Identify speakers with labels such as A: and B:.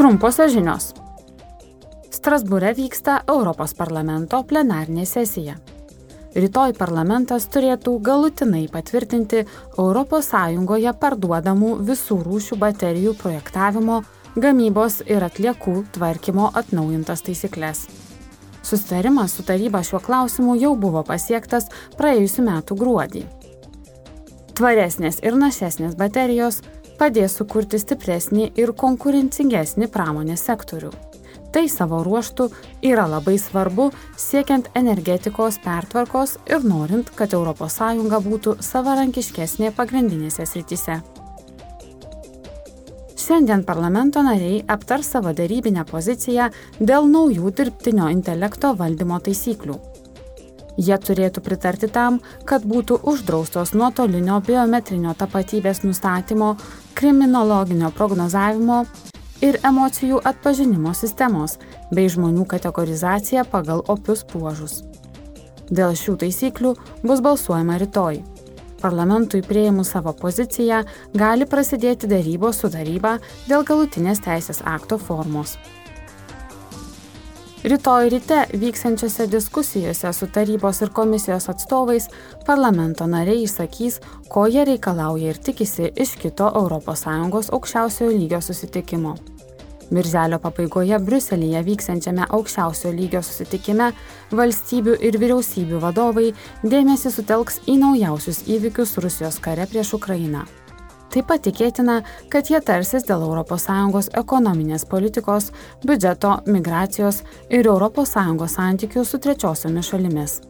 A: Trumposios žinios. Strasbūre vyksta Europos parlamento plenarnė sesija. Rytoj parlamentas turėtų galutinai patvirtinti ES parduodamų visų rūšių baterijų projektavimo, gamybos ir atliekų tvarkymo atnaujintas taisyklės. Sustarimas su taryba šiuo klausimu jau buvo pasiektas praėjusiu metu gruodį. Tvaresnės ir našesnės baterijos padės sukurti stipresnį ir konkurencingesnį pramonės sektorių. Tai savo ruoštų yra labai svarbu siekiant energetikos pertvarkos ir norint, kad ES būtų savarankiškesnė pagrindinėse srityse. Šiandien parlamento nariai aptars savo darybinę poziciją dėl naujų dirbtinio intelekto valdymo taisyklių. Jie turėtų pritarti tam, kad būtų uždraustos nuotolinio biometrinio tapatybės nustatymo, kriminologinio prognozavimo ir emocijų atpažinimo sistemos bei žmonių kategorizacija pagal opius bruožus. Dėl šių taisyklių bus balsuojama rytoj. Parlamentui prieimus savo poziciją gali prasidėti darybos su taryba dėl galutinės teisės akto formos. Rytoj ryte vyksiančiose diskusijose su tarybos ir komisijos atstovais parlamento nariai išsakys, ko jie reikalauja ir tikisi iš kito ES aukščiausiojo lygio susitikimo. Birželio pabaigoje Bruselėje vyksiančiame aukščiausio lygio susitikime valstybių ir vyriausybių vadovai dėmesį sutelks į naujausius įvykius Rusijos kare prieš Ukrainą. Taip pat tikėtina, kad jie tarsis dėl ES ekonominės politikos, biudžeto, migracijos ir ES santykių su trečiosiomis šalimis.